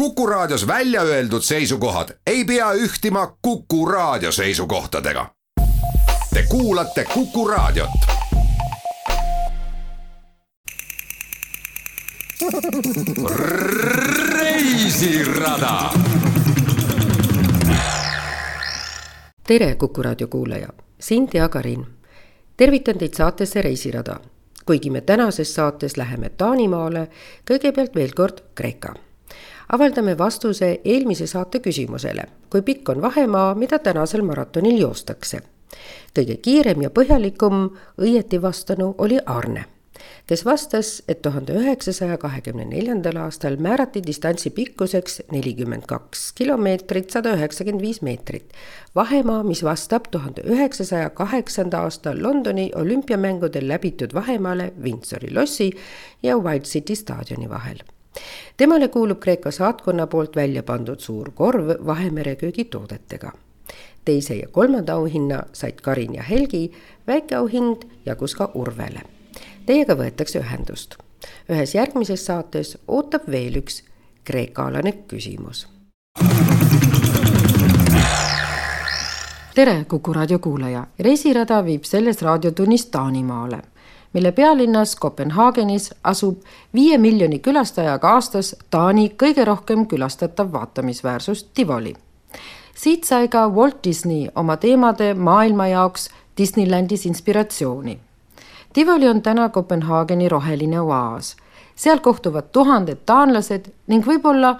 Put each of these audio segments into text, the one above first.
Kuku Raadios välja öeldud seisukohad ei pea ühtima Kuku Raadio seisukohtadega. Te kuulate Kuku Raadiot. reisirada. tere, Kuku Raadio kuulaja, siin Tia Karin. tervitan teid saatesse Reisirada kuigi me tänases saates läheme Taanimaale, kõigepealt veel kord Kreeka avaldame vastuse eelmise saate küsimusele, kui pikk on vahemaa, mida tänasel maratonil joostakse. kõige kiirem ja põhjalikum õieti vastanu oli Arne, kes vastas, et tuhande üheksasaja kahekümne neljandal aastal määrati distantsi pikkuseks nelikümmend kaks kilomeetrit, sada üheksakümmend viis meetrit. vahemaa, mis vastab tuhande üheksasaja kaheksanda aasta Londoni olümpiamängudel läbitud vahemaale Windsori lossi ja White City staadioni vahel temale kuulub Kreeka saatkonna poolt välja pandud suur korv Vahemere köögitoodetega. teise ja kolmanda auhinna said Karin ja Helgi, väike auhind jagus ka Urvele. Teiega võetakse ühendust. ühes järgmises saates ootab veel üks kreekaalane küsimus. tere, Kuku raadio kuulaja, reisirada viib selles raadiotunnis Taanimaale mille pealinnas Kopenhaagenis asub viie miljoni külastajaga aastas Taani kõige rohkem külastatav vaatamisväärsus Tivoli. siit sai ka Walt Disney oma teemade maailma jaoks Disneylandis inspiratsiooni. Tivoli on täna Kopenhaageni roheline oaas. seal kohtuvad tuhanded taanlased ning võib-olla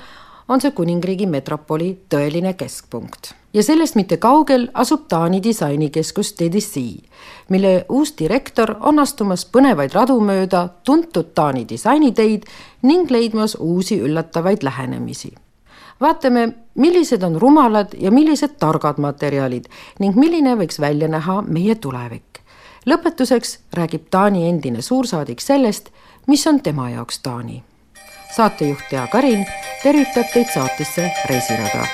on see kuningriigi metropoli tõeline keskpunkt ja sellest mitte kaugel asub Taani disainikeskus TDC, mille uus direktor on astumas põnevaid radu mööda tuntud Taani disainiteid ning leidmas uusi üllatavaid lähenemisi. vaatame, millised on rumalad ja millised targad materjalid ning milline võiks välja näha meie tulevik. lõpetuseks räägib Taani endine suursaadik sellest, mis on tema jaoks Taani. saatejuht Tea Karin tervitab teid saatesse Reisirada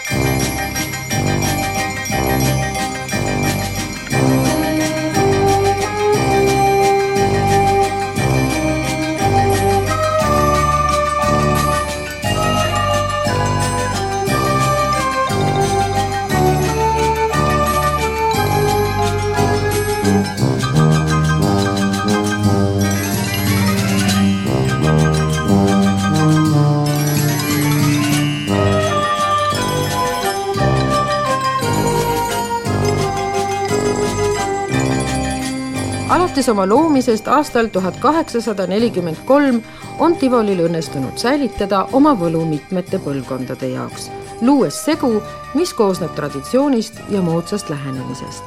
alates oma loomisest aastal tuhat kaheksasada nelikümmend kolm on Tivolil õnnestunud säilitada oma võlu mitmete põlvkondade jaoks, luues segu, mis koosneb traditsioonist ja moodsast lähenemisest.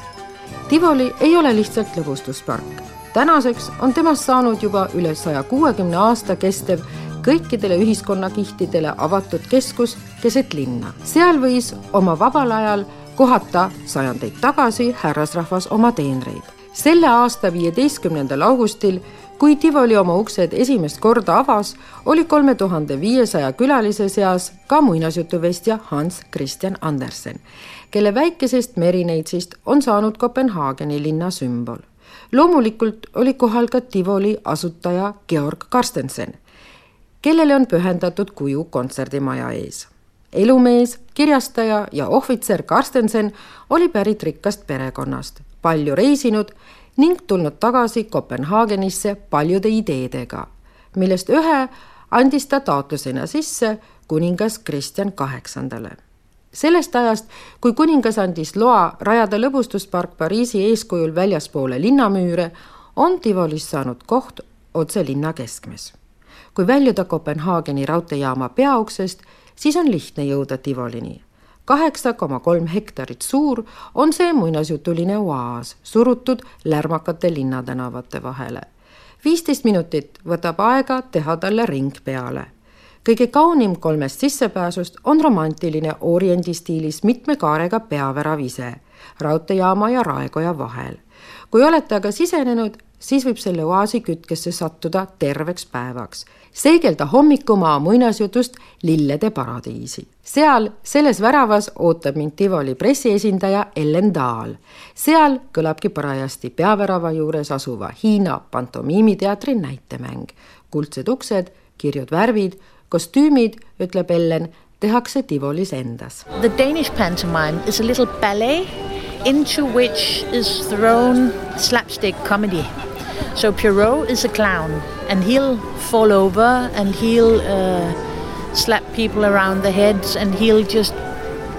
Tivoli ei ole lihtsalt lõbustuspark. tänaseks on temast saanud juba üle saja kuuekümne aasta kestev kõikidele ühiskonnakihtidele avatud keskus keset linna. seal võis oma vabal ajal kohata sajandeid tagasi härrasrahvas oma teenreid selle aasta viieteistkümnendal augustil, kui Tivoli oma uksed esimest korda avas, oli kolme tuhande viiesaja külalise seas ka muinasjutuvestja Hans Christian Andersen, kelle väikesest merineitsist on saanud Kopenhaageni linna sümbol. loomulikult oli kohal ka Tivoli asutaja Georg Karstensen, kellele on pühendatud kuju kontserdimaja ees elumees, kirjastaja ja ohvitser Karstensen oli pärit rikkast perekonnast palju reisinud ning tulnud tagasi Kopenhaagenisse paljude ideedega, millest ühe andis ta taotlusena sisse kuningas Kristjan Kaheksandale. sellest ajast, kui kuningas andis loa rajada lõbustuspark Pariisi eeskujul väljaspoole linnamüüre, on Tivolis saanud koht otse linna keskmes. kui väljuda Kopenhaageni raudteejaama peauksest, siis on lihtne jõuda Tivolini kaheksa koma kolm hektarit suur on see muinasjutuline oaas, surutud lärmakate linnatänavate vahele. viisteist minutit võtab aega teha talle ring peale. kõige kaunim kolmest sissepääsust on romantiline oriendi stiilis mitme kaarega peavärav ise raudteejaama ja raekoja vahel. kui olete aga sisenenud, siis võib selle oaasi kütkesse sattuda terveks päevaks seigelda hommikumaa muinasjutust Lillede paradiisi. seal, selles väravas ootab mind Tivoli pressiesindaja Ellen Dahl. seal kõlabki parajasti peavärava juures asuva Hiina pantomiimiteatri näitemäng. kuldsed uksed, kirjud värvid, kostüümid, ütleb Ellen, tehakse Tivolis endas. The Danish pantomime is a little ballet into which is thrown slapstick comedy. So Pierrot is a clown and he'll fall over and he'll uh, slap people around the heads and he'll just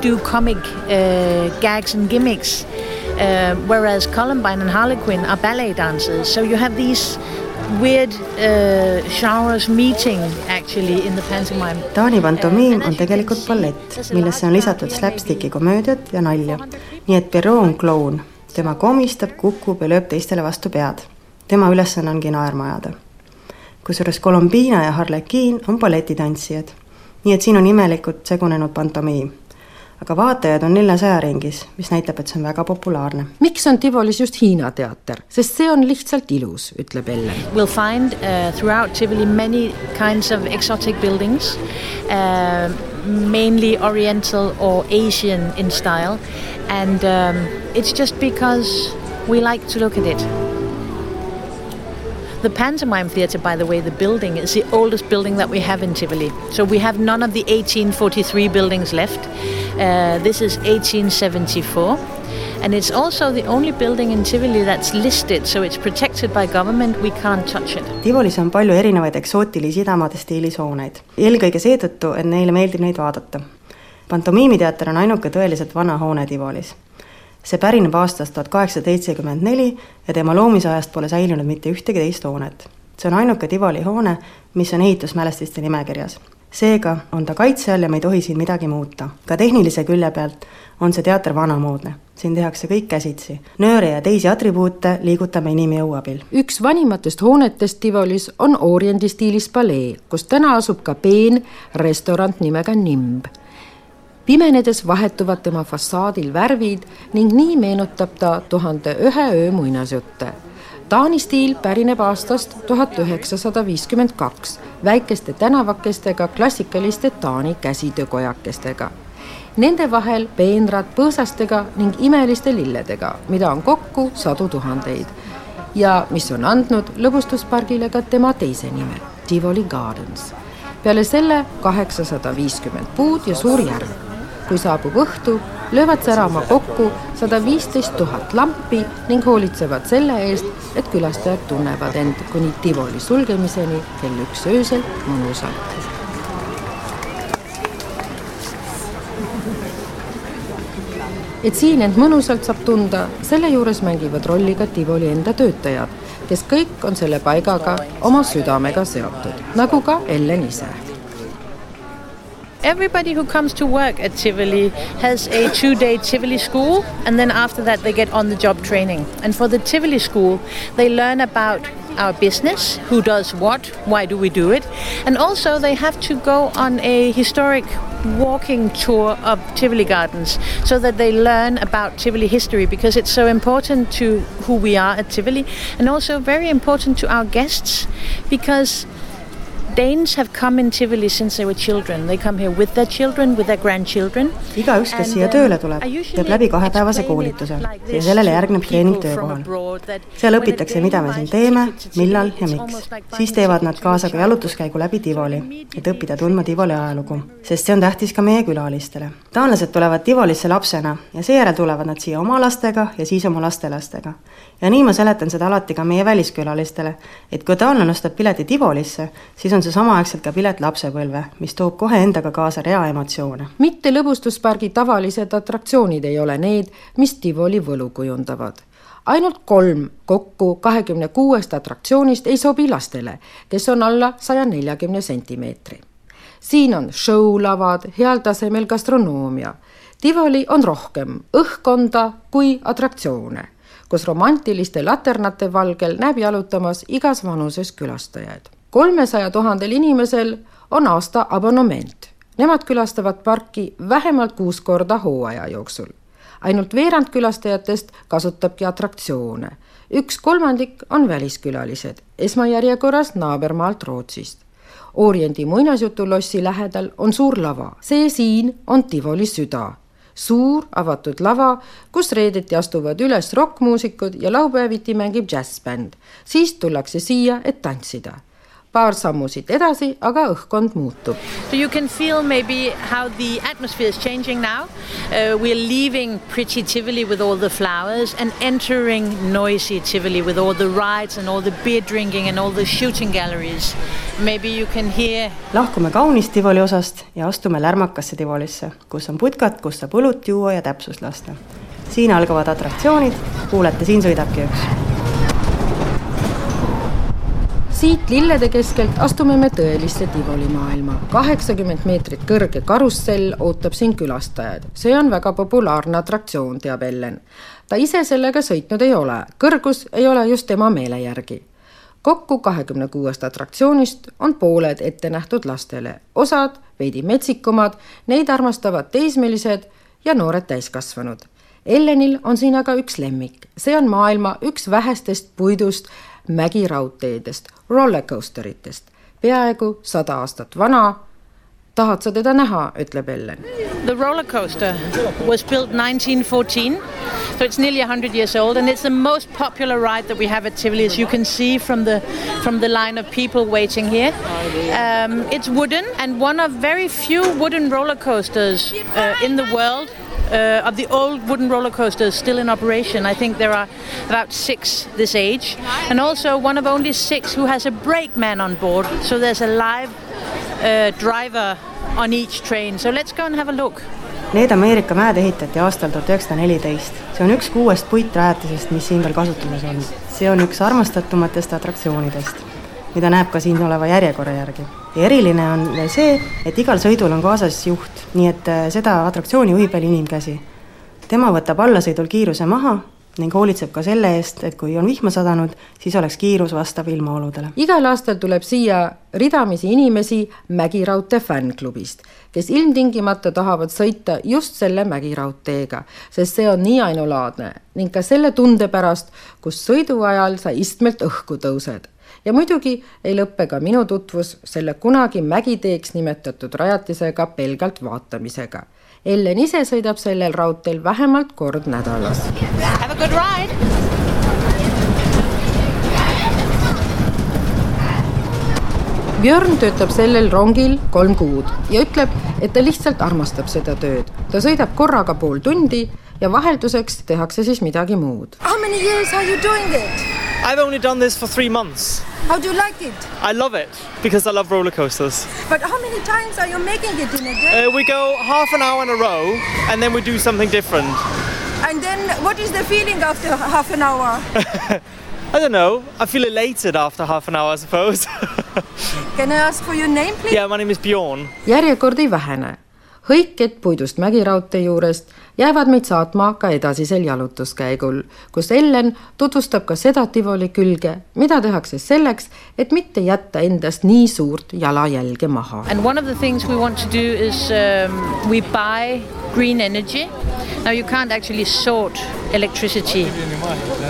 do comic uh, gags and gimmicks. Uh, whereas Columbine and Harlequin are ballet dancers. So you have these weird uh, genres meeting actually in the pantomime. Taani pantomiim on tegelikult ballett, millesse on lisatud slapsticki komöödiat ja nalja. nii et Perrault on kloun, tema komistab, kukub ja lööb teistele vastu pead. Tema ülesanne ongi naerma ajada. kusjuures Colombina ja Harlekiin on balletitantsijad. nii et siin on imelikult segunenud pantomiim aga vaatajaid on neljasaja ringis, mis näitab, et see on väga populaarne. miks on Tivolis just Hiina teater, sest see on lihtsalt ilus, ütleb Ellen. We'll find uh, throughout Tivoli many kinds of exotic buildings uh, mainly oriental or Asian in style and um, it's just because we like to look at it. The Pantomime Theatre, by the way, the building is the oldest building that we have in Tivoli. So we have none of the 1843 buildings left. Uh, this is 1874. And it's also the only building in Tivoli that's listed, so it's protected by government, we can't touch it. Tivolis on palju erinevaid eksootilisi idamaade stiilis hooneid, eelkõige seetõttu, et neile meeldib neid vaadata. pantomiimiteater on ainuke tõeliselt vana hoone Tivolis see pärineb aastast tuhat kaheksasada seitsekümmend neli ja tema loomise ajast pole säilinud mitte ühtegi teist hoonet. see on ainuke Tivoli hoone, mis on ehitusmälestiste nimekirjas. seega on ta kaitse all ja me ei tohi siin midagi muuta. ka tehnilise külje pealt on see teater vanamoodne. siin tehakse kõik käsitsi. nööre ja teisi atribuute liigutame inimjõu abil. üks vanimatest hoonetest Tivolis on Oriendi stiilis palee, kus täna asub ka peen restoran nimega Nimb pimenedes vahetuvad tema fassaadil värvid ning nii meenutab ta Tuhande ühe öö muinasjutte. Taani stiil pärineb aastast tuhat üheksasada viiskümmend kaks väikeste tänavakestega klassikaliste Taani käsitöökojakestega. Nende vahel peenrad põõsastega ning imeliste lilledega, mida on kokku sadu tuhandeid ja mis on andnud lõbustuspargile ka tema teise nime, Tivoli Gardens. peale selle kaheksasada viiskümmend puud ja suur järv kui saabub õhtu, löövad särama kokku sada viisteist tuhat lampi ning hoolitsevad selle eest, et külastajad tunnevad end kuni Tivoli sulgemiseni kell üks öösel mõnusalt. et siin end mõnusalt saab tunda, selle juures mängivad rolli ka Tivoli enda töötajad, kes kõik on selle paigaga oma südamega seotud, nagu ka Ellen ise Everybody who comes to work at Tivoli has a two day Tivoli school, and then after that, they get on the job training. And for the Tivoli school, they learn about our business who does what, why do we do it, and also they have to go on a historic walking tour of Tivoli Gardens so that they learn about Tivoli history because it's so important to who we are at Tivoli and also very important to our guests because Danes have come in Tivoli since they were children. They come here with their children, with their grandchildren. igaüks, kes siia tööle tuleb, teeb läbi kahepäevase koolituse ja sellele järgneb treening töökohal. seal õpitakse, mida me siin teeme, millal ja miks. siis teevad nad kaasa ka jalutuskäigu läbi Tivoli, et õppida tundma Tivoli ajalugu, sest see on tähtis ka meie külalistele. taanlased tulevad Tivolisse lapsena ja seejärel tulevad nad siia oma lastega ja siis oma lastelastega. ja nii ma seletan seda alati ka meie väliskülalistele, et kui taanlane ostab pileti Tivolisse, siis on on see samaaegselt ka pilet lapsepõlve, mis toob kohe endaga kaasa rea emotsioone. mitte lõbustuspargi tavalised atraktsioonid ei ole need, mis Tivoli võlu kujundavad ainult kolm kokku kahekümne kuuest atraktsioonist ei sobi lastele, kes on alla saja neljakümne sentimeetri. siin on show-lavad, heal tasemel gastronoomia. Tivoli on rohkem õhkkonda kui atraktsioone, kus romantiliste laternate valgel näeb jalutamas igas vanuses külastajaid kolmesaja tuhandel inimesel on aasta abonement. Nemad külastavad parki vähemalt kuus korda hooaja jooksul. ainult veerand külastajatest kasutabki atraktsioone. üks kolmandik on väliskülalised, esmajärjekorras naabermaalt Rootsist. Oriendi muinasjutulossi lähedal on suur lava, see siin on Tivoli süda suur avatud lava, kus reedeti astuvad üles rokkmuusikud ja laupäeviti mängib džässbänd. siis tullakse siia, et tantsida paar sammu siit edasi, aga õhkkond muutub. So you can feel maybe how the atmosphere is changing now uh,. We are leaving pretty Tivoli with all the flowers and entering noisy Tivoli with all the rides and all the beer drinking and all the shooting galleries. Maybe you can hear. lahkume kaunist Tivoli osast ja astume lärmakasse Tivolisse, kus on putkad, kus saab õlut juua ja täpsust lasta. siin algavad atraktsioonid, kuulete, siin sõidabki üks siit lillede keskelt astume me tõelisse Tivoli maailma. kaheksakümmend meetrit kõrge karussell ootab siin külastajaid. see on väga populaarne atraktsioon, teab Ellen. ta ise sellega sõitnud ei ole, kõrgus ei ole just tema meele järgi. kokku kahekümne kuuest atraktsioonist on pooled ette nähtud lastele, osad veidi metsikumad, neid armastavad teismelised ja noored täiskasvanud Ellenil on siin aga üks lemmik, see on maailma üks vähestest puidust mägiraudteedest, rollercoasteritest, peaaegu sada aastat vana. tahad sa teda näha, ütleb Ellen. The roller coaster was built 1914. So it's nearly 100 years old, and it's the most popular ride that we have at Tivoli, as you can see from the from the line of people waiting here. Um, it's wooden, and one of very few wooden roller coasters uh, in the world uh, of the old wooden roller coasters still in operation. I think there are about six this age, and also one of only six who has a brakeman on board. So there's a live uh, driver on each train. So let's go and have a look. Need Ameerika mäed ehitati aastal tuhat üheksasada neliteist. see on üks kuuest puitrajatisest, mis siin veel kasutuses on. see on üks armastatumatest atraktsioonidest, mida näeb ka siin oleva järjekorra järgi ja eriline on veel see, et igal sõidul on kaasas juht, nii et äh, seda atraktsiooni juhib veel inimkäsi. tema võtab allasõidul kiiruse maha ning hoolitseb ka selle eest, et kui on vihma sadanud, siis oleks kiirus vastav ilmaoludele. igal aastal tuleb siia ridamisi inimesi Mägiraudtee fännklubist, kes ilmtingimata tahavad sõita just selle Mägiraudteega, sest see on nii ainulaadne ning ka selle tunde pärast, kus sõidu ajal sa istmelt õhku tõused ja muidugi ei lõppe ka minu tutvus selle kunagi mägiteeks nimetatud rajatisega pelgalt vaatamisega. Ellen ise sõidab sellel raudteel vähemalt kord nädalas. Have a good ride! Björn töötab sellel rongil kolm kuud ja ütleb, et ta lihtsalt armastab seda tööd. ta sõidab korraga pool tundi ja vahelduseks tehakse siis midagi muud. How many years are you doing it? I've only done this for three months. How do you like it? I love it because I love roller coasters. But how many times are you making it in a day? Uh, we go half an hour in a row and then we do something different. And then what is the feeling after half an hour? I don't know. I feel elated after half an hour, I suppose. Can I ask for your name, please? Yeah, my name is Bjorn. järjekord ei vähene. Hõiked puidust mägiraudtee juurest jäävad meid saatma ka edasisel jalutuskäigul, kus Ellen tutvustab ka seda Tivoli külge, mida tehakse selleks, et mitte jätta endast nii suurt jalajälge maha. And one of the things we want to do is um, we buy green energy. Now you can't actually sort electricity.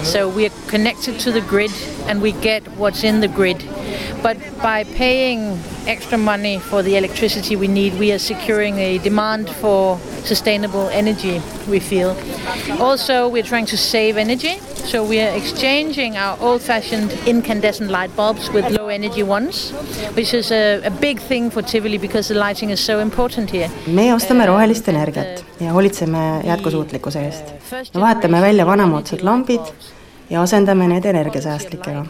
So we are connected to the grid and we get what's in the grid. But by paying extra money for the electricity we need, we are securing a demand for sustainable energy, we feel. Also, we're trying to save energy. So we are exchanging our old-fashioned incandescent light bulbs with low-energy ones, which is a, a big thing for Tivoli because the lighting is so important here. me ostame rohelist energiat ja hoolitseme jätkusuutlikkuse eest. me vahetame välja vanamoodsad lambid ja asendame need energiasäästlikega,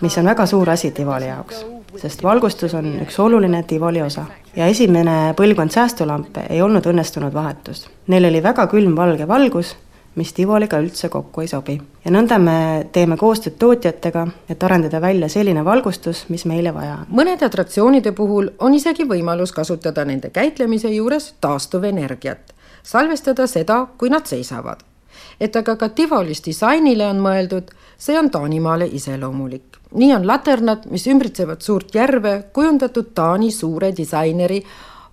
mis on väga suur asi Tivoli jaoks, sest valgustus on üks oluline Tivoli osa. ja esimene põlvkond säästulampe ei olnud õnnestunud vahetus. Neil oli väga külm valge valgus, mis Tivoliga üldse kokku ei sobi. ja nõnda me teeme koostööd tootjatega, et arendada välja selline valgustus, mis meile vaja on. mõnede atraktsioonide puhul on isegi võimalus kasutada nende käitlemise juures taastuvenergiat, salvestada seda, kui nad seisavad et aga ka Tivolis disainile on mõeldud, see on Taanimaale iseloomulik. nii on laternad, mis ümbritsevad suurt järve, kujundatud Taani suure disaineri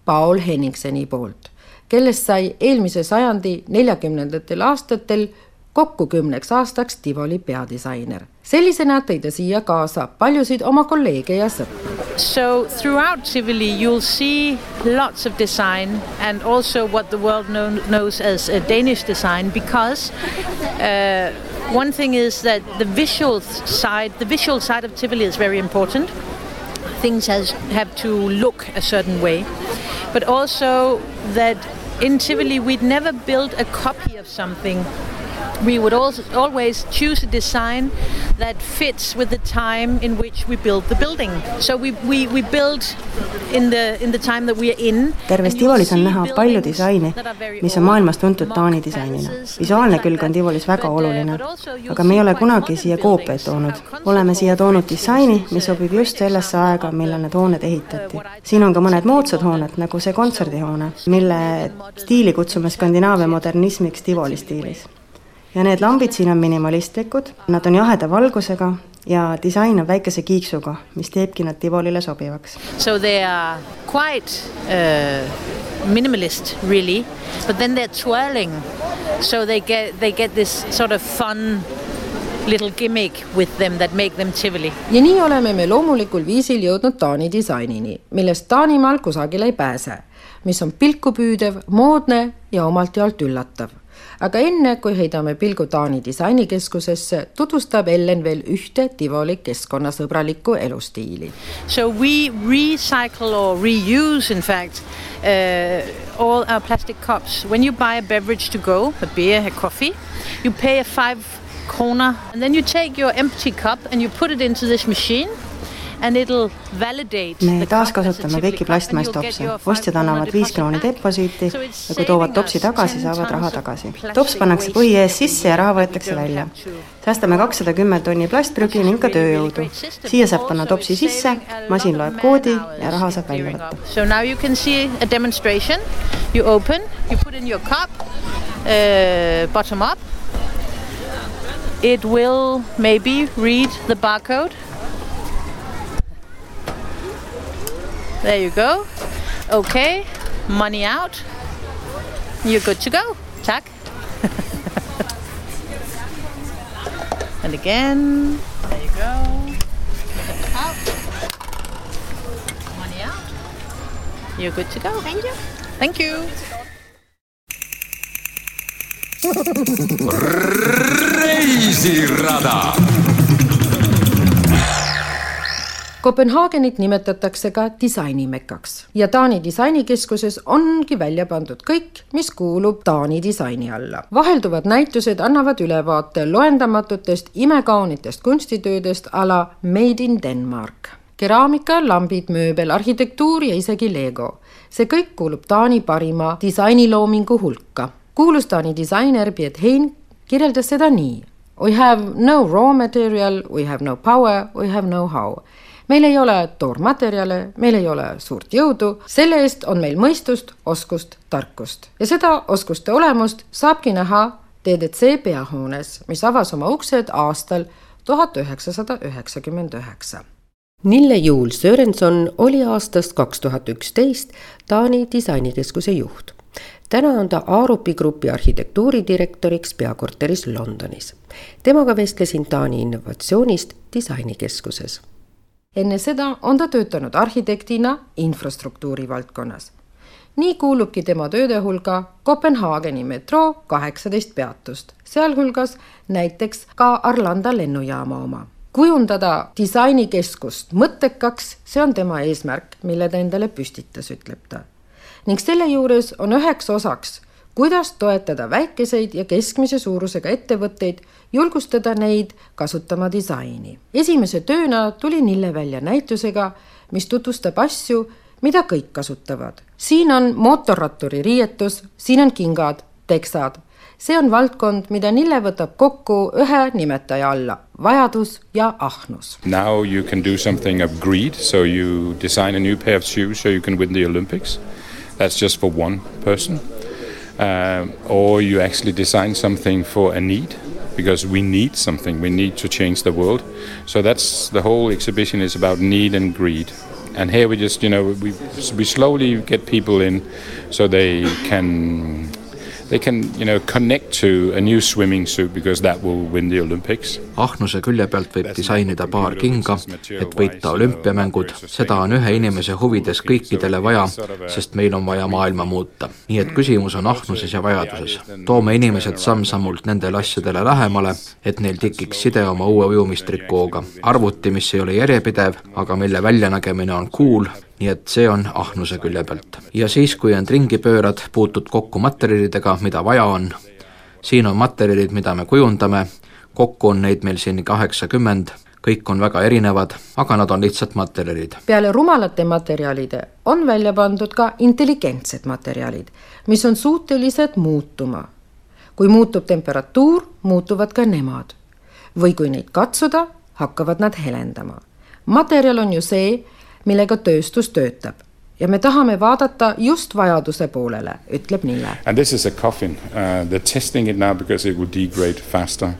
Paul Henningseni poolt, kellest sai eelmise sajandi neljakümnendatel aastatel kokku kümneks aastaks Tivoli peadisainer. Sellisena paljusid oma kolleege ja sõpru. So throughout Tivoli you'll see lots of design and also what the world know, knows as a Danish design because uh, one thing is that the visual side, the visual side of Tivoli is very important. things has, have to look a certain way, but also that in Tivoli we'd never build a copy of something we would also always choose a design that fits with the time in which we build the building. So we, we, we build in the, in the time that we are in. terves Tivolis on näha palju disaini, mis on maailmas tuntud Taani disainina. visuaalne külg on Tivolis väga oluline, aga me ei ole kunagi siia koopiaid toonud. oleme siia toonud disaini, mis sobib just sellesse aega, millal need hooned ehitati. siin on ka mõned moodsad hooned, nagu see kontserdihoone, mille stiili kutsume Skandinaavia modernismiks Tivoli stiilis ja need lambid siin on minimalistlikud, nad on jaheda valgusega ja disain on väikese kiiksuga, mis teebki nad Tivolile sobivaks. So they are quite uh, minimalist really, but then they are twirling. So they get, they get this sort of fun little gimmick with them that make them Tivoli. ja nii oleme me loomulikul viisil jõudnud Taani disainini, millest Taanimaal kusagile ei pääse, mis on pilkupüüdev, moodne ja omalt jaolt üllatav aga enne, kui heidame pilgu Taani disainikeskusesse, tutvustab Ellen veel ühte Tivoli keskkonnasõbralikku elustiili. So we recycle or reuse in fact uh, all our plastic cups. When you buy a beverage to go, a beer, a coffee, you pay a five kroner and then you take your empty cup and you put it into this machine me taaskasutame kõiki plastmasstopse, ostjad annavad viis krooni deposiiti ja kui toovad topsi tagasi, saavad raha tagasi. tops pannakse põhi ees sisse ja raha võetakse välja. säästame kakssada kümme tonni plastprügi ning ka tööjõudu. siia saab panna topsi sisse, masin loeb koodi ja raha saab välja võtta. So now you can see a demonstration. You open, you put in your cup uh, bottom up. It will maybe read the barcode There you go. Okay, money out. You're good to go. Tack. and again, there you go. Out. Money out. You're good to go. Thank you. Thank you. reisirada Kopenhaagenit nimetatakse ka disainimekaks ja Taani disainikeskuses ongi välja pandud kõik, mis kuulub Taani disaini alla. vahelduvad näitused annavad ülevaate loendamatutest imekaunitest kunstitöödest ala Made in Denmark. keraamika, lambid, mööbel, arhitektuur ja isegi Lego. see kõik kuulub Taani parima disainiloomingu hulka. kuulus Taani disainer Piet Hein kirjeldas seda nii. We have no raw material, we have no power, we have no how meil ei ole toormaterjale, meil ei ole suurt jõudu, selle eest on meil mõistust, oskust, tarkust ja seda oskuste olemust saabki näha DDC peahoones, mis avas oma uksed aastal tuhat üheksasada üheksakümmend üheksa. Nille Juul Sörenson oli aastast kaks tuhat üksteist Taani disainikeskuse juht. täna on ta Aarupi grupi arhitektuuridirektoriks peakorteris Londonis. temaga vestlesin Taani innovatsioonist disainikeskuses enne seda on ta töötanud arhitektina infrastruktuuri valdkonnas. nii kuulubki tema tööde hulga Kopenhaageni metroo kaheksateist peatust, sealhulgas näiteks ka Arlanda lennujaama oma. kujundada disainikeskust mõttekaks, see on tema eesmärk, mille ta endale püstitas, ütleb ta. ning selle juures on üheks osaks kuidas toetada väikeseid ja keskmise suurusega ettevõtteid, julgustada neid kasutama disaini. esimese tööna tuli Nille välja näitusega, mis tutvustab asju, mida kõik kasutavad. siin on mootorratturi riietus, siin on kingad, teksad. see on valdkond, mida Nille võtab kokku ühe nimetaja alla, vajadus ja ahnus. Now you can do something of greed, so you design a new pair of shoes so you can win the Olympics. That's just for one person uh, or you actually design something for a need because we need something. We need to change the world. So that's the whole exhibition is about need and greed. And here we just you know we, we slowly get people in so they can they can you know connect to a new swimming suit because that will win the Olympics. ahnuse külje pealt võib disainida paar kinga, et võita olümpiamängud, seda on ühe inimese huvides kõikidele vaja, sest meil on vaja maailma muuta. nii et küsimus on ahnuses ja vajaduses. toome inimesed samm-sammult nendele asjadele lähemale, et neil tekiks side oma uue ujumistrikooga. arvuti, mis ei ole järjepidev, aga mille väljanägemine on cool, nii et see on ahnuse külje pealt. ja siis, kui end ringi pöörad, puutud kokku materjalidega, mida vaja on, siin on materjalid, mida me kujundame, kokku on neid meil siin kaheksakümmend, kõik on väga erinevad, aga nad on lihtsalt materjalid. peale rumalate materjalide on välja pandud ka intelligentsed materjalid, mis on suutelised muutuma. kui muutub temperatuur, muutuvad ka nemad. või kui neid katsuda, hakkavad nad helendama. materjal on ju see, millega tööstus töötab ja me tahame vaadata just vajaduse poolele, ütleb Nille. And this is a coffin uh,, they are testing it now because it will degrade faster.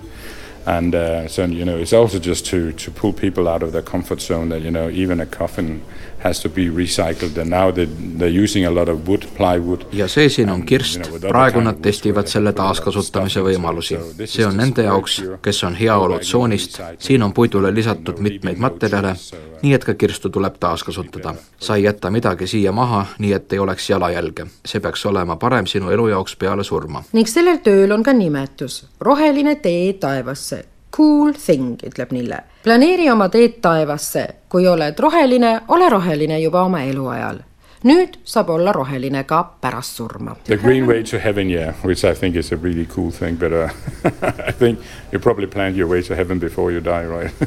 And uh, so you know, it's also just to to pull people out of their comfort zone that you know even a coffin has to be recycled and now they, they're using a lot of wood, plywood. ja see siin on kirst, praegu nad testivad selle taaskasutamise võimalusi. see on nende jaoks, kes on heaolutsoonist, siin on puidule lisatud mitmeid materjale, nii et ka kirstu tuleb taaskasutada. sa ei jäta midagi siia maha, nii et ei oleks jalajälge. see peaks olema parem sinu elu jaoks peale surma. ning sellel tööl on ka nimetus, roheline tee taevasse cool thing, ütleb Nille. planeeri oma teed taevasse, kui oled roheline, ole roheline juba oma eluajal nüüd saab olla roheline ka pärast surma. The green way to heaven, yeah, which I think is a really cool thing, but uh, I think you probably planned your way to heaven before you die, right?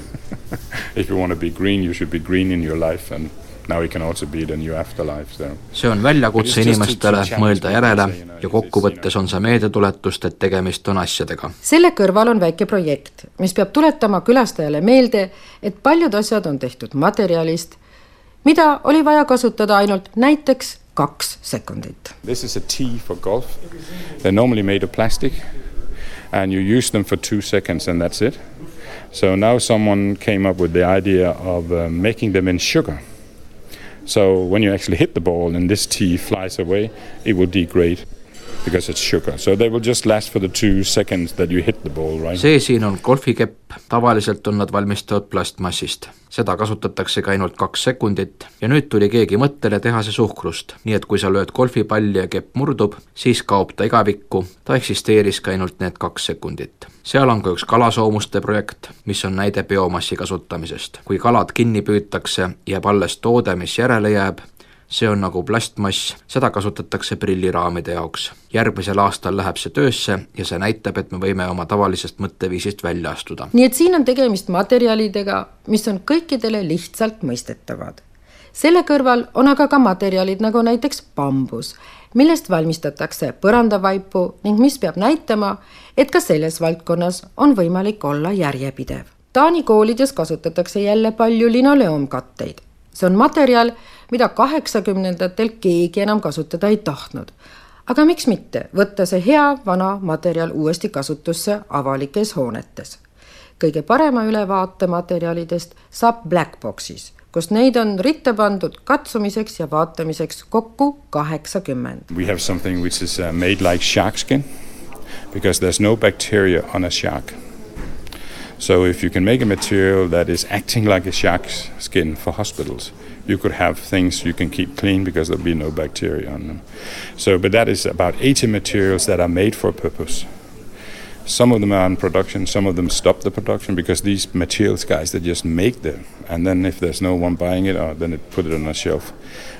If you want to be green, you should be green in your life and now it can also be the new afterlife so. see on väljakutse inimestele mõelda järele ja kokkuvõttes on see meeldetuletust, et tegemist on asjadega. selle kõrval on väike projekt, mis peab tuletama külastajale meelde, et paljud asjad on tehtud materjalist, mida oli vaja kasutada ainult näiteks kaks sekundit. This is a tee for golf. They are normally made of plastic and you use them for two seconds and that's it. So now someone came up with the idea of uh, making them in sugar So when you actually hit the ball and this tea flies away, it will degrade because it's sugar. So they will just last for the two seconds that you hit the ball, right? see siin on golfikepp, tavaliselt on nad valmistatud plastmassist. seda kasutataksegi ainult kaks sekundit ja nüüd tuli keegi mõttele teha see suhkrust, nii et kui sa lööd golfipalli ja kepp murdub, siis kaob ta igavikku, ta eksisteeriski ainult need kaks sekundit. seal on ka üks kalasoomuste projekt, mis on näide biomassi kasutamisest. kui kalad kinni püütakse, jääb alles toode, mis järele jääb, see on nagu plastmass, seda kasutatakse prilliraamide jaoks. järgmisel aastal läheb see töösse ja see näitab, et me võime oma tavalisest mõtteviisist välja astuda. nii et siin on tegemist materjalidega, mis on kõikidele lihtsalt mõistetavad. selle kõrval on aga ka materjalid nagu näiteks bambus, millest valmistatakse põrandavaipu ning mis peab näitama, et ka selles valdkonnas on võimalik olla järjepidev. Taani koolides kasutatakse jälle palju linoleumkatteid see on materjal, mida kaheksakümnendatel keegi enam kasutada ei tahtnud. aga miks mitte võtta see hea vana materjal uuesti kasutusse avalikes hoonetes. kõige parema ülevaate materjalidest saab Blackboxis, kus neid on ritta pandud katsumiseks ja vaatamiseks kokku kaheksakümmend. We have something which is uh, made like shark skin because there is no bacteria on a shark So if you can make a material that is acting like a shark's skin for hospitals, you could have things you can keep clean because there'll be no bacteria on them. So, but that is about 80 materials that are made for a purpose. Some of them are in production, some of them stop the production because these materials guys they just make them, and then if there's no one buying it, uh, then they put it on a shelf.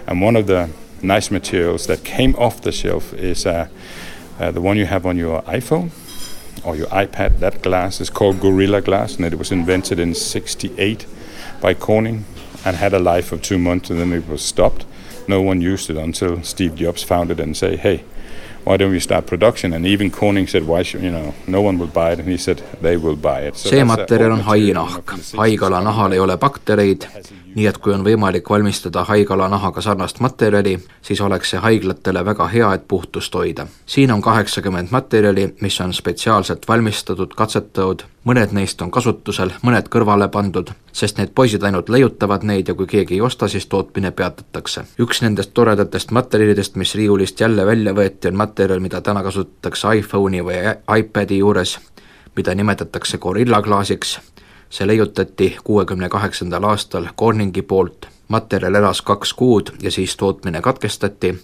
And one of the nice materials that came off the shelf is uh, uh, the one you have on your iPhone or your iPad, that glass is called Gorilla Glass, and it was invented in 68 by Corning and had a life of two months, and then it was stopped. No one used it until Steve Jobs found it and say, hey, why don't we start production? And even Corning said why should you know no one will buy it. And he said they will buy it. So see materjal on hainahk haigala nahal ei ole baktereid nii et kui on võimalik valmistada haigala nahaga sarnast materjali, siis oleks see haiglatele väga hea, et puhtust hoida. siin on kaheksakümmend materjali, mis on spetsiaalselt valmistatud, katsetatud, mõned neist on kasutusel, mõned kõrvale pandud, sest need poisid ainult leiutavad neid ja kui keegi ei osta, siis tootmine peatatakse. üks nendest toredatest materjalidest, mis riiulist jälle välja võeti, on materjal, mida täna kasutatakse iPhone'i või iPadi juures, mida nimetatakse Gorilla klaasiks see leiutati kuuekümne kaheksandal aastal Corningi poolt, materjal elas kaks kuud ja siis tootmine katkestati,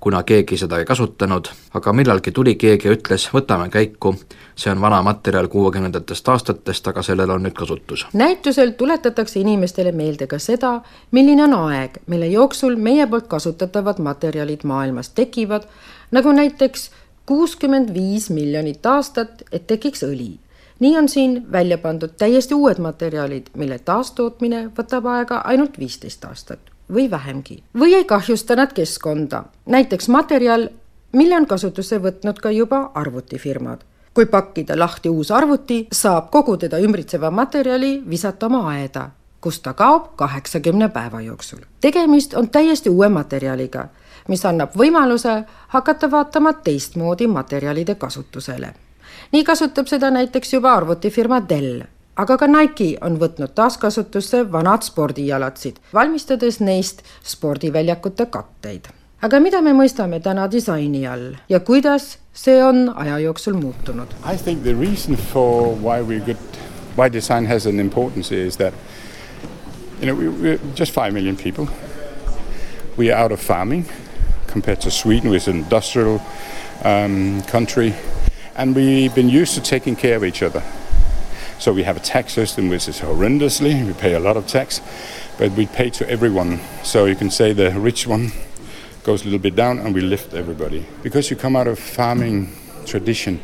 kuna keegi seda ei kasutanud, aga millalgi tuli keegi ja ütles, võtame käiku, see on vana materjal kuuekümnendatest aastatest, aga sellel on nüüd kasutus. näitusel tuletatakse inimestele meelde ka seda, milline on aeg, mille jooksul meie poolt kasutatavad materjalid maailmas tekivad, nagu näiteks kuuskümmend viis miljonit aastat, et tekiks õli nii on siin välja pandud täiesti uued materjalid, mille taastootmine võtab aega ainult viisteist aastat või vähemgi. või ei kahjusta nad keskkonda, näiteks materjal, mille on kasutusse võtnud ka juba arvutifirmad. kui pakkida lahti uus arvuti, saab kogu teda ümbritseva materjali visata oma aeda, kus ta kaob kaheksakümne päeva jooksul. tegemist on täiesti uue materjaliga, mis annab võimaluse hakata vaatama teistmoodi materjalide kasutusele nii kasutab seda näiteks juba arvutifirma Dell aga ka Nike on võtnud taaskasutusse vanad spordijalatsid, valmistades neist spordiväljakute katteid. aga mida me mõistame täna disaini all ja kuidas see on aja jooksul muutunud? I think the reason for why we could, why design has an importance is that you know we, we're just five million people. We are out of farming compared to Sweden, which is an industrial um, country and we've been used to taking care of each other. So we have a tax system which is horrendously, we pay a lot of tax, but we pay to everyone. So you can say the rich one goes a little bit down and we lift everybody. Because you come out of farming tradition,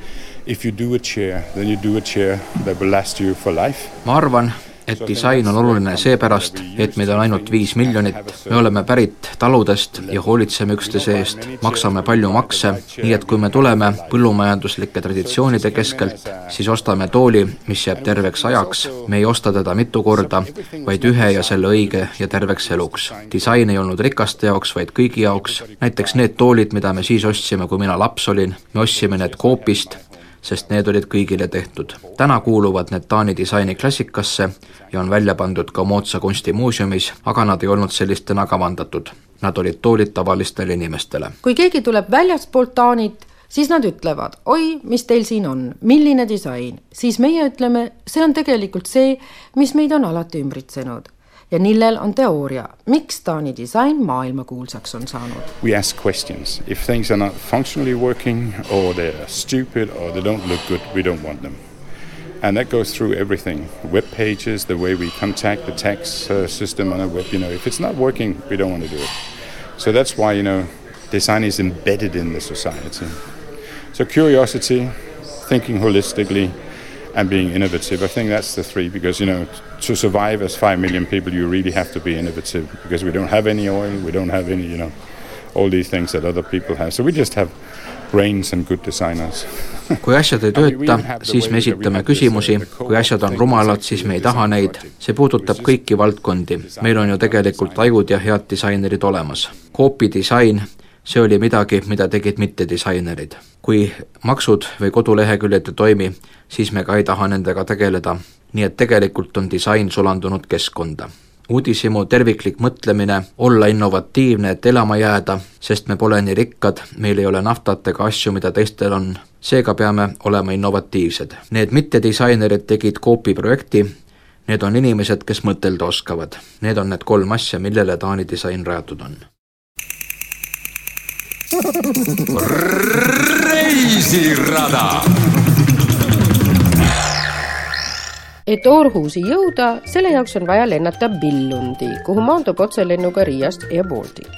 if you do a chair, then you do a chair that will last you for life. ma arvan, et disain on oluline seepärast, et meid on ainult viis miljonit, me oleme pärit taludest ja hoolitseme üksteise eest, maksame palju makse, nii et kui me tuleme põllumajanduslike traditsioonide keskelt, siis ostame tooli, mis jääb terveks ajaks, me ei osta teda mitu korda, vaid ühe ja selle õige ja terveks eluks. disain ei olnud rikaste jaoks, vaid kõigi jaoks, näiteks need toolid, mida me siis ostsime, kui mina laps olin, me ostsime need Coopist, sest need olid kõigile tehtud. täna kuuluvad need Taani disaini klassikasse ja on välja pandud ka moodsa kunstimuuseumis, aga nad ei olnud sellistena kavandatud. Nad olid toolid tavalistele inimestele. kui keegi tuleb väljaspoolt Taanit, siis nad ütlevad, oi, mis teil siin on, milline disain, siis meie ütleme, see on tegelikult see, mis meid on alati ümbritsenud ja on teooria, miks Taani disain maailmakuulsaks on saanud. We ask questions, if things are not functionally working or they are stupid or they don't look good, we don't want them. And that goes through everything web pages, the way we contact the tax uh, system on a web. You know, if it's not working, we don't want to do it. So that's why, you know, design is embedded in the society. So curiosity, thinking holistically, and being innovative. I think that's the three because, you know, to survive as five million people, you really have to be innovative because we don't have any oil, we don't have any, you know, all these things that other people have. So we just have brains and good designers kui asjad ei tööta, siis me esitame küsimusi, kui asjad on rumalad, siis me ei taha neid, see puudutab kõiki valdkondi. meil on ju tegelikult ajud ja head disainerid olemas. Coopi disain see oli midagi, mida tegid mittedisainerid. kui maksud või koduleheküljed ei toimi, siis me ka ei taha nendega tegeleda, nii et tegelikult on disain sulandunud keskkonda. uudishimu terviklik mõtlemine, olla innovatiivne, et elama jääda, sest me pole nii rikkad, meil ei ole naftat ega asju, mida teistel on, seega peame olema innovatiivsed. Need mittedisainerid tegid Coopi projekti, need on inimesed, kes mõtelda oskavad. Need on need kolm asja, millele Taani disain rajatud on reisirada. et Orhusi jõuda, selle jaoks on vaja lennata Billundi, kuhu maandub otselennuga Riiast Air Baltic.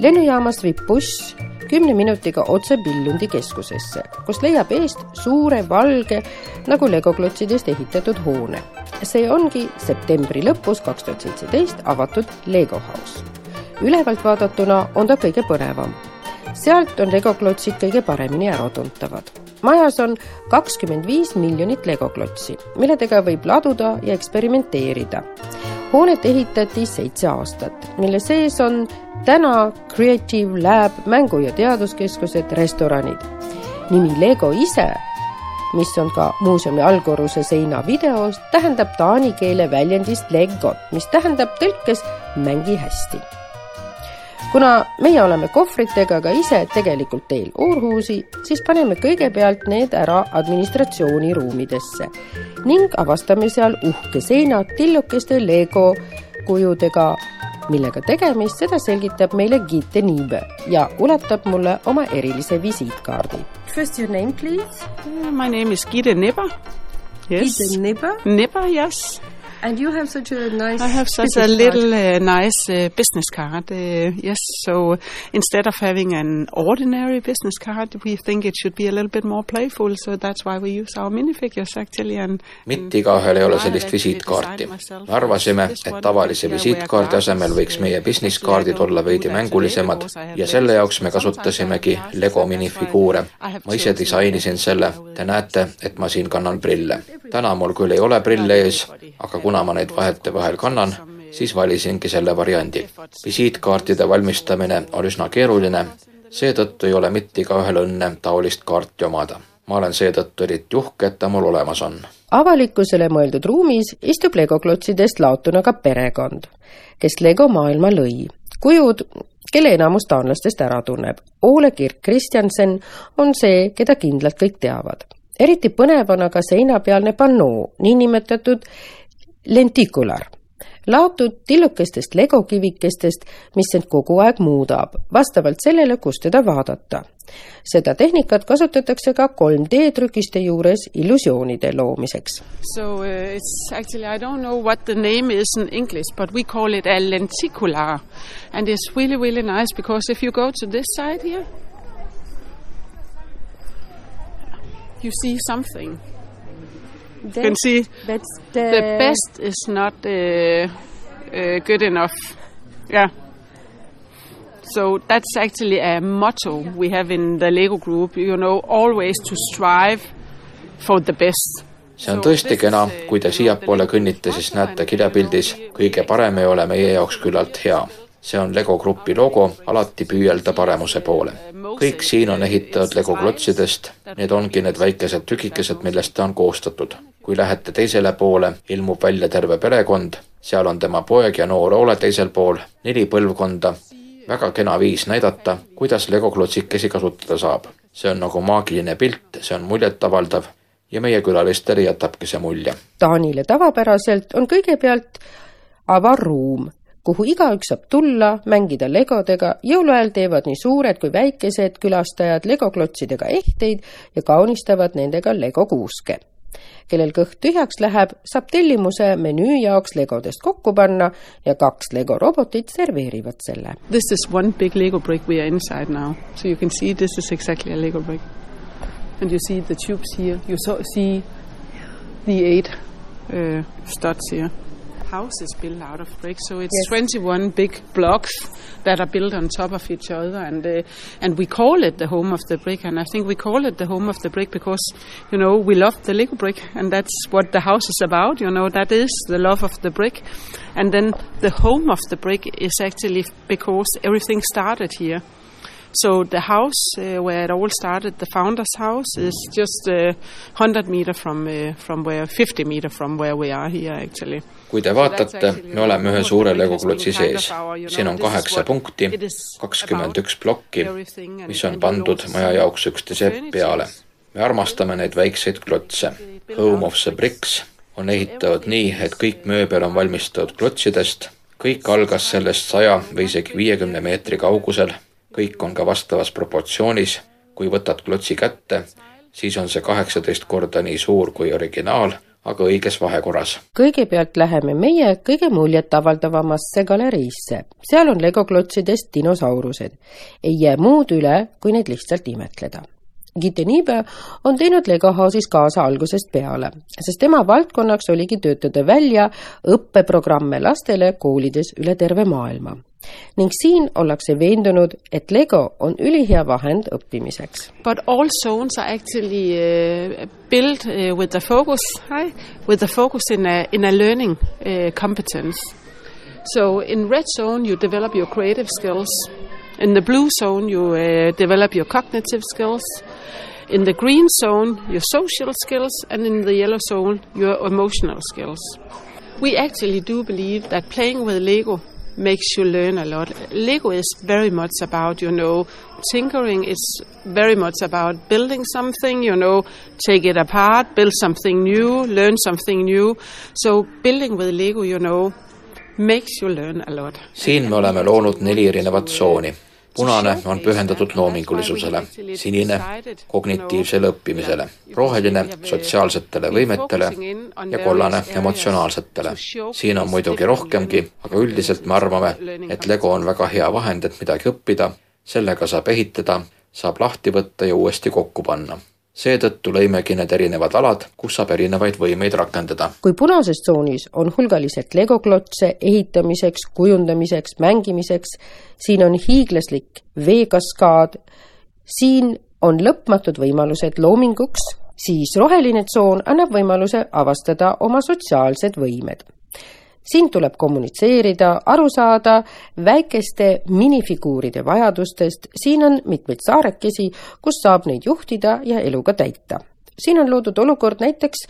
lennujaamast viib buss kümne minutiga otse Billundi keskusesse, kus leiab eest suure valge nagu legoklotsidest ehitatud hoone. see ongi septembri lõpus kaks tuhat seitseteist avatud Lego House. ülevalt vaadatuna on ta kõige põnevam sealt on legoklotsid kõige paremini äratuntavad. majas on kakskümmend viis miljonit legoklotsi, milledega võib laduda ja eksperimenteerida. hoonet ehitati seitse aastat, mille sees on täna Creative Lab mängu- ja teaduskeskused, restoranid. nimi Lego ise, mis on ka muuseumi allkorruse seina videos, tähendab taani keele väljendist legot, mis tähendab tõlkes mängi hästi kuna meie oleme kohvritega ka ise tegelikult teel Århusi, siis paneme kõigepealt need ära administratsiooniruumidesse ning avastame seal uhke seinad tillukeste Lego kujudega, millega tegemist, seda selgitab meile Gitte Niibe ja ulatab mulle oma erilise visiitkaardi. First your name please? My name is Gitte Nipper. Yes. Gitte Nipper? Nipper, yes. And you have such a nice. I have such a little uh, nice uh, business card. Uh, yes, so instead of having an ordinary business card, we think it should be a little bit more playful. So that's why we use our minifigures actually. And mitte igaühel ei ole sellist visiitkaarti. me arvasime, et tavalise visiitkaardi asemel võiks meie business kaardid olla veidi mängulisemad ja selle jaoks me kasutasimegi Lego minifiguure. ma ise disainisin selle. Te näete, et ma siin kannan prille. täna mul küll ei ole prille ees, aga kuna kuna ma neid vahetevahel kannan, siis valisingi selle variandi. visiitkaartide valmistamine on üsna keeruline, seetõttu ei ole mitte igaühel õnne taolist kaarti omada. ma olen seetõttu eriti uhke, et ta mul olemas on. avalikkusele mõeldud ruumis istub legoklotsidest laotuna ka perekond, kes Lego maailma lõi. kujud, kelle enamus taanlastest ära tunneb. Ole Kirk Kristjansen on see, keda kindlalt kõik teavad eriti põnev on aga seinapealne pannoo, niinimetatud lentikular, laotud tillukestest legokivikestest, mis end kogu aeg muudab, vastavalt sellele, kus teda vaadata. seda tehnikat kasutatakse ka 3D trükiste juures illusioonide loomiseks. So uh, it's actually I don't know what the name is in English, but we call it a lenticular and it's really really nice because if you go to this side here you see something you can see that's the, the best is not uh, uh, good enough. Yeah. So that's actually a motto we have in the Lego group, you know, always to strive for the best. see on tõesti kena, kui te siiapoole kõnnite, siis näete kirjapildis, kõige parem ei ole meie jaoks küllalt hea. see on Lego Grupi logo, alati püüelda paremuse poole. kõik siin on ehitatud Lego klotsidest, need ongi need väikesed tükikesed, millest ta on koostatud kui lähete teisele poole, ilmub välja terve perekond, seal on tema poeg ja noor Ole teisel pool, neli põlvkonda, väga kena viis näidata, kuidas legoklotsikesi kasutada saab. see on nagu maagiline pilt, see on muljetavaldav. Ja meie külalistele jätabki see mulje. Taanile tavapäraselt on kõigepealt avar ruum, kuhu igaüks saab tulla, mängida legodega, jõuluajal teevad nii suured kui väikesed külastajad legoklotsidega ehteid ja kaunistavad nendega legokuuske kellel kõht tühjaks läheb, saab tellimuse menüü jaoks legodest kokku panna ja kaks Lego robotit serveerivad selle. This is one big Lego brick we are inside now, so you can see this is exactly a Lego brick. And you see the tubes here, you so, see the eight uh, studs here. House is built out of bricks, so it's yes. 21 big blocks that are built on top of each other, and uh, and we call it the home of the brick, and I think we call it the home of the brick because you know we love the Lego brick, and that's what the house is about. You know that is the love of the brick, and then the home of the brick is actually because everything started here. So the house uh, where it all started, the founder's house, is just uh, 100 meter from uh, from where 50 meter from where we are here actually. Kui te vaatate, me oleme ühe suure legoklotsi sees. siin on kaheksa punkti, kakskümmend üks plokki, mis on pandud maja jaoks üksteise peale. me armastame neid väikseid klotse. Home of the Bricks on ehitatud nii, et kõik mööbel on valmistatud klotsidest, kõik algas sellest saja või isegi viiekümne meetri kaugusel kõik on ka vastavas proportsioonis, kui võtad klotsi kätte, siis on see kaheksateist korda nii suur kui originaal, aga õiges vahekorras. kõigepealt läheme meie kõige muljetavaldavamasse galeriisse. seal on legoklotsidest dinosaurused. ei jää muud üle, kui neid lihtsalt imetleda. Gitte Niibe on teinud Lego House'is kaasa algusest peale, sest tema valdkonnaks oligi töötada välja õppeprogramme lastele koolides üle terve maailma ning siin ollakse veendunud, et Lego on ülihea vahend õppimiseks. But all zones are actually uh, built uh, with the focus, hi, with the focus in a, in a learning uh, competence. So in red zone, you develop your creative skills. In the blue zone, you uh, develop your cognitive skills. In the green zone, your social skills, and in the yellow zone, your emotional skills. We actually do believe that playing with Lego makes you learn a lot. Lego is very much about, you know, tinkering. It's very much about building something, you know, take it apart, build something new, learn something new. So building with Lego, you know, makes you learn a lot. siin me oleme loonud neli erinevat tsooni punane on pühendatud loomingulisusele, sinine kognitiivsele õppimisele, roheline sotsiaalsetele võimetele ja kollane emotsionaalsetele. siin on muidugi rohkemgi, aga üldiselt me arvame, et Lego on väga hea vahend, et midagi õppida, sellega saab ehitada, saab lahti võtta ja uuesti kokku panna seetõttu lõimegi need erinevad alad, kus saab erinevaid võimeid rakendada. kui punases tsoonis on hulgaliselt legoklotse ehitamiseks, kujundamiseks, mängimiseks, siin on hiiglaslik veekaskaad, siin on lõpmatud võimalused loominguks, siis roheline tsoon annab võimaluse avastada oma sotsiaalsed võimed siin tuleb kommunitseerida, aru saada väikeste minifiguuride vajadustest, siin on mitmeid saarekesi, kus saab neid juhtida ja eluga täita. siin on loodud olukord näiteks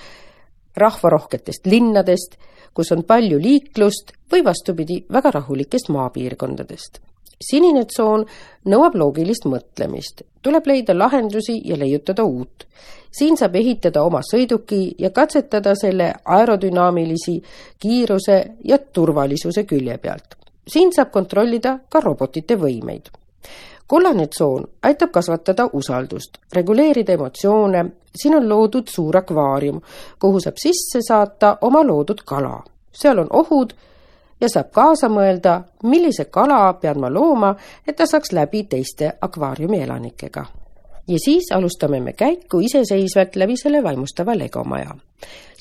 rahvarohketest linnadest, kus on palju liiklust või vastupidi, väga rahulikest maapiirkondadest sinine tsoon nõuab loogilist mõtlemist, tuleb leida lahendusi ja leiutada uut. siin saab ehitada oma sõiduki ja katsetada selle aerodünaamilisi kiiruse ja turvalisuse külje pealt. siin saab kontrollida ka robotite võimeid. kollane tsoon aitab kasvatada usaldust, reguleerida emotsioone, siin on loodud suur akvaarium, kuhu saab sisse saata oma loodud kala. seal on ohud ja saab kaasa mõelda, millise kala pean ma looma, et ta saaks läbi teiste akvaariumi elanikega. ja siis alustame me käiku iseseisvalt läbi selle vaimustava legomaja.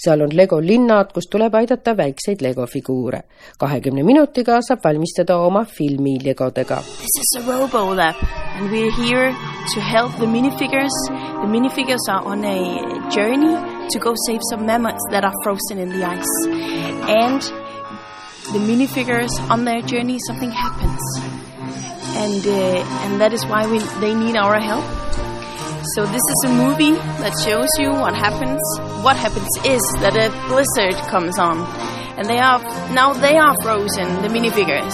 seal on Lego linnad, kus tuleb aidata väikseid Lego figuure. kahekümne minutiga saab valmistada oma filmi legodega. This is a Robo Lab and we are here to help the minifigures. The minifigures are on a journey to go save some mammoths that are frozen in the ice. And the minifigures on their journey something happens. And uh, and that is why we they need our help. So this is a movie that shows you what happens what happens is that a blizzard comes on. And they are now they are frozen the minifigures.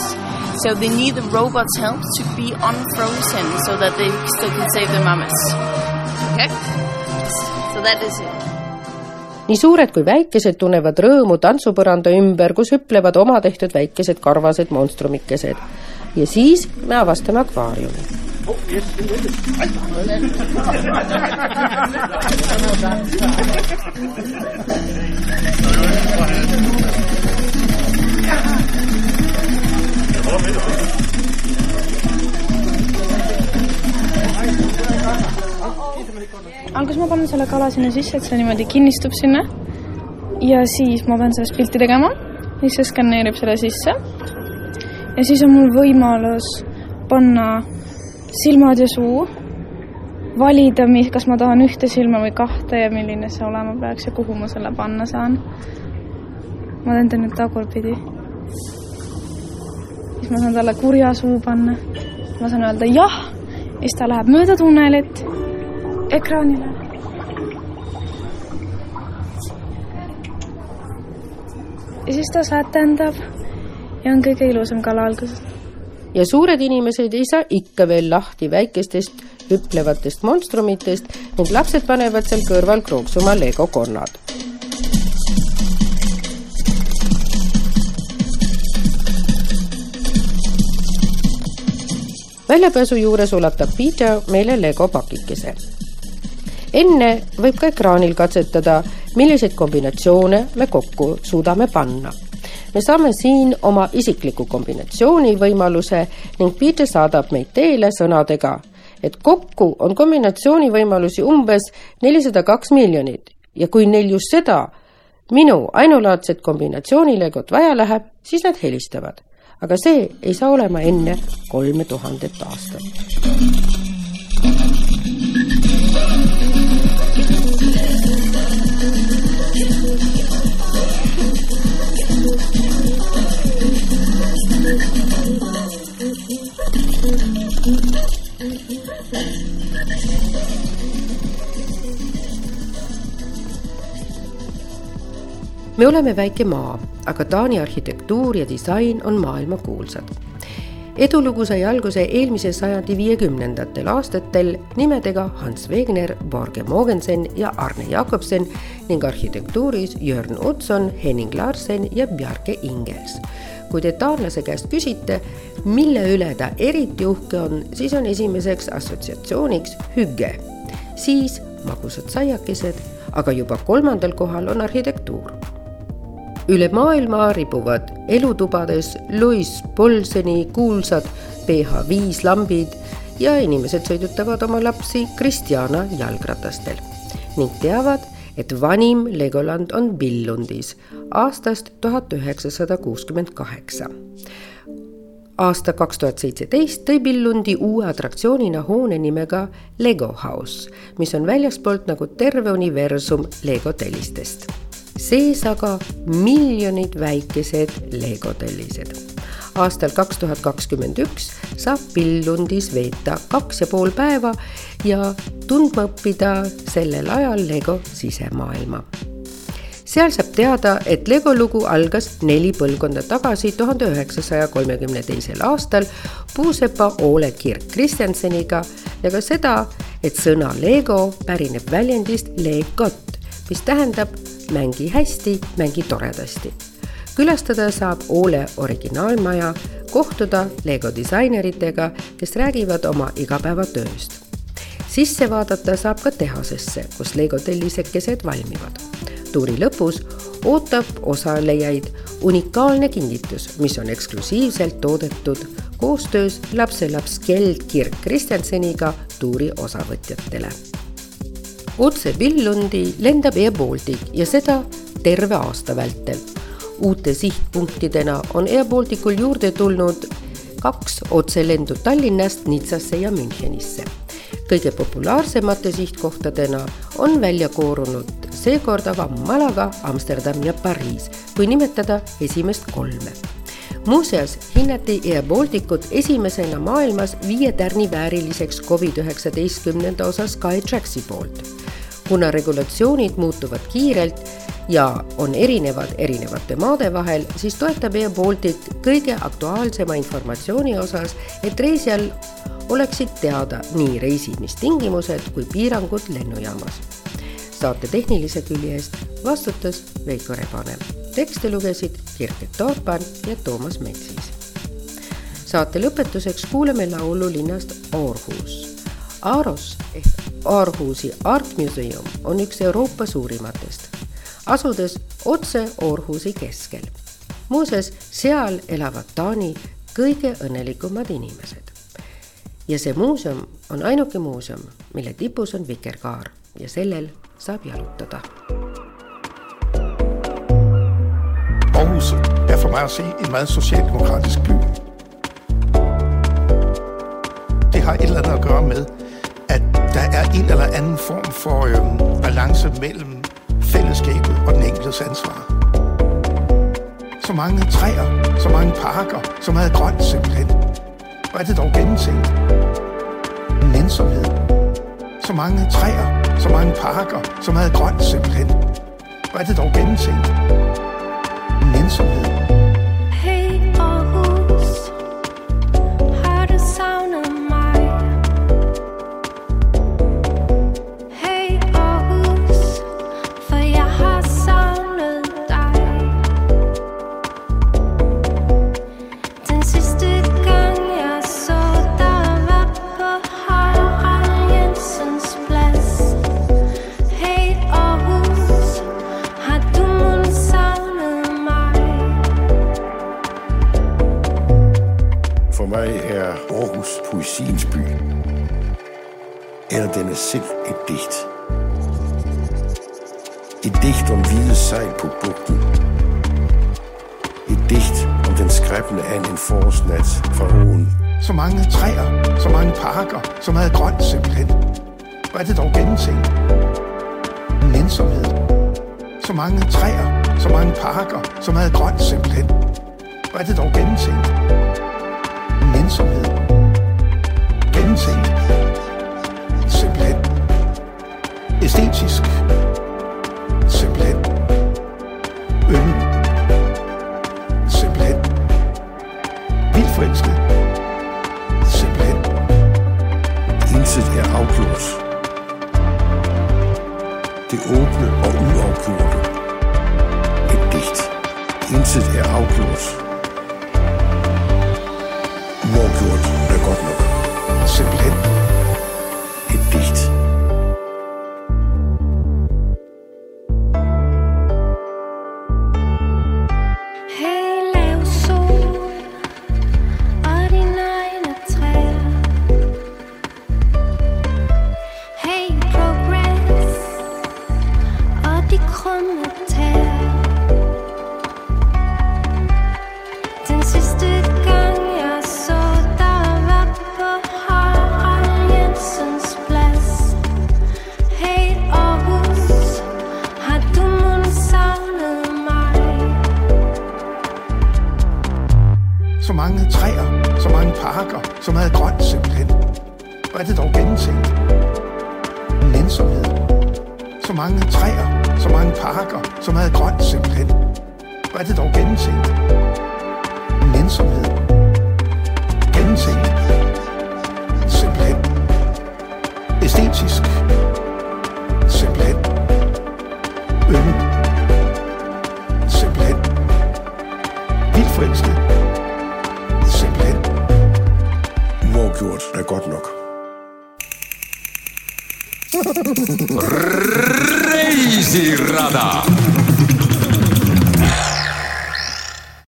So they need the robots help to be unfrozen so that they still can save their mamas. Okay? So that is it nii suured kui väikesed tunnevad rõõmu tantsupõranda ümber, kus hüplevad oma tehtud väikesed karvased monstrumikesed. ja siis me avastame akvaariumi. Alguses ma panen selle kala sinna sisse, et see niimoodi kinnistub sinna. ja siis ma pean sellest pilti tegema, siis see skaneerib selle sisse. ja siis on mul võimalus panna silmad ja suu, valida, kas ma tahan ühte silma või kahte ja milline see olema peaks ja kuhu ma selle panna saan. ma teen ta nüüd tagurpidi. siis ma saan talle kurja suu panna. ma saan öelda jah, siis ta läheb mööda tunnelit ekraanile. ja siis ta sätendab ja on kõige ilusam kala alguses. ja suured inimesed ei saa ikka veel lahti väikestest hüplevatest monstrumitest ning lapsed panevad seal kõrval krooksuma Lego konnad väljapääsu juures ulatab Peter meile Lego pakikese enne võib ka ekraanil katsetada, milliseid kombinatsioone me kokku suudame panna. me saame siin oma isikliku kombinatsiooni võimaluse ning Peter saadab meid teele sõnadega, et kokku on kombinatsiooni võimalusi umbes nelisada kaks miljonit ja kui neil just seda minu ainulaadset kombinatsioonilegot vaja läheb, siis nad helistavad. aga see ei saa olema enne kolme tuhandet aastat. Me oleme väike maa, aga Taani arhitektuur ja disain on maailmakuulsad. edulugu sai alguse eelmise sajandi viiekümnendatel aastatel nimedega Hans Wegner, Borge Mogensen ja Arne Jakobsen ning arhitektuuris Jörn Utzon, Henning Larsen ja Bjarke Ingels. Kui te taanlase käest küsite, mille üle ta eriti uhke on, siis on esimeseks assotsiatsiooniks hüge, siis magusad saiakesed, aga juba kolmandal kohal on arhitektuur. Üle maailma ripuvad elutubades Louis Paulseni kuulsad PH5 lambid ja inimesed sõidutavad oma lapsi Kristjana jalgratastel ning teavad, et vanim Legoland on Billundis aastast tuhat üheksasada kuuskümmend kaheksa. aasta kaks tuhat seitseteist tõi Billundi uue atraktsioonina hoone nimega Lego House, mis on väljaspoolt nagu terve universum Lego tellistest sees aga miljonid väikesed legotellised. Aastal kaks tuhat kakskümmend üks saab Billundis veeta kaks ja pool päeva ja tundma õppida sellel ajal Lego sisemaailma seal saab teada, et Lego lugu algas neli põlvkonda tagasi, tuhande üheksasaja kolmekümne teisel aastal puusepa Ole Kirk Kristjanseniga ja ka seda, et sõna Lego pärineb väljendist legot, mis tähendab mängi hästi, mängi toredasti. Külastada saab Oole originaalmaja, kohtuda Lego disaineritega, kes räägivad oma igapäevatööst. sisse vaadata saab ka tehasesse, kus Lego tellisekesed valmivad. tuuri lõpus ootab osalejaid unikaalne kingitus, mis on eksklusiivselt toodetud koostöös lapselaps Keld Kirk Kristjanseniga tuuri osavõtjatele otse Villundi lendab Air Baltic ja seda terve aasta vältel. Uute sihtpunktidena on Air Balticul juurde tulnud kaks otselendu Tallinnast Nitsasse ja Münchenisse. kõige populaarsemate sihtkohtadena on välja koorunud seekord aga Malaga, Amsterdam ja Pariis, kui nimetada esimest kolme muuseas hinnati Air Balticut esimesena maailmas viie tärni vääriliseks Covid-19 osas Skytraxi poolt kuna regulatsioonid muutuvad kiirelt ja on erinevad erinevate maade vahel, siis toetab Air Baltic kõige aktuaalsema informatsiooni osas, et reisijal oleksid teada nii reisimistingimused kui piirangud lennujaamas. saate tehnilise külje eest vastutas Veiko Rebane. tekste lugesid Kirke Toorpan ja Toomas Metsis. saate lõpetuseks kuuleme laulu linnast Aarhus. Aaros ehk Aarhusi Art Museum on üks Euroopa suurimatest, asudes otse Aarhusi keskel. muuseas, seal elavad Taani kõige õnnelikumad inimesed. ja see muuseum on ainuke muuseum, mille tipus on vikerkaar ja sellel saab jalutada. Aarhus er for mig at se en meget socialdemokratisk by. Det har et eller andet at gøre med, at der er en eller anden form for øh, balance mellem fællesskabet og den enkeltes ansvar. Så mange træer, så mange parker, så meget grønt simpelthen. Hvor er det dog gennemtænkt? Nænsomhed. Så mange træer, så mange parker, så meget grønt simpelthen. Hvor er det dog gennemtænkt? Nænsomhed.